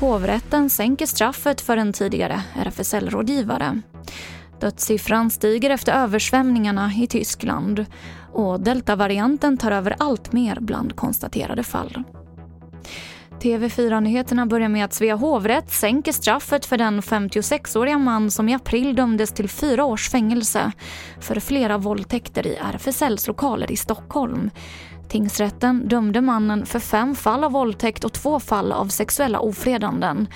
Hovrätten sänker straffet för en tidigare RFSL-rådgivare. Dödssiffran stiger efter översvämningarna i Tyskland och deltavarianten tar över allt mer bland konstaterade fall. TV4-nyheterna börjar med att Svea hovrätt sänker straffet för den 56-åriga man som i april dömdes till fyra års fängelse för flera våldtäkter i RFSLs lokaler i Stockholm. Tingsrätten dömde mannen för fem fall av våldtäkt och två fall av sexuella ofredanden.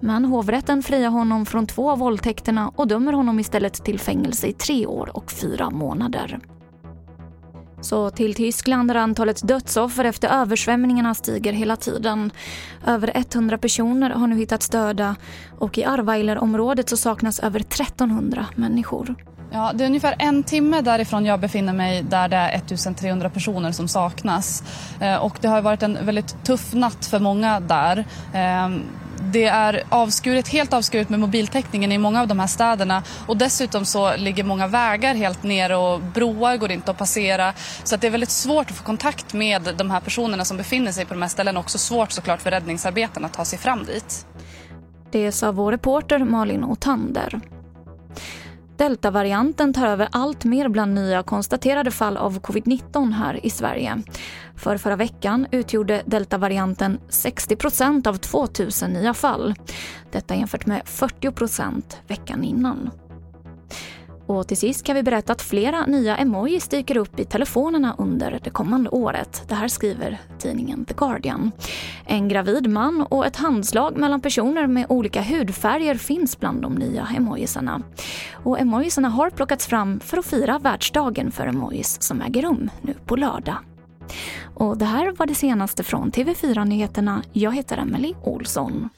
Men hovrätten friar honom från två av våldtäkterna och dömer honom istället till fängelse i tre år och fyra månader. Så till Tyskland där antalet dödsoffer efter översvämningarna stiger hela tiden. Över 100 personer har nu hittats döda och i Arweiler-området så saknas över 1300 människor. Ja, det är ungefär en timme därifrån jag befinner mig där det är 1300 personer som saknas. Eh, och det har varit en väldigt tuff natt för många där. Ehm, det är avskuret, helt avskuret med mobiltäckningen i många av de här städerna och dessutom så ligger många vägar helt nere och broar går inte att passera. Så att det är väldigt svårt att få kontakt med de här personerna som befinner sig på de här ställena. Också svårt såklart för räddningsarbetarna att ta sig fram dit. Det sa vår reporter Malin Otander. Deltavarianten tar över allt mer bland nya konstaterade fall av covid-19 här i Sverige. För förra veckan utgjorde deltavarianten 60% av 2000 nya fall. Detta jämfört med 40% veckan innan. Och till sist kan vi berätta att flera nya emojis dyker upp i telefonerna under det kommande året. Det här skriver tidningen The Guardian. En gravid man och ett handslag mellan personer med olika hudfärger finns bland de nya emojisarna. Och emojisarna har plockats fram för att fira världsdagen för emojis som äger rum nu på lördag. Och det här var det senaste från TV4 Nyheterna. Jag heter Emily Olsson.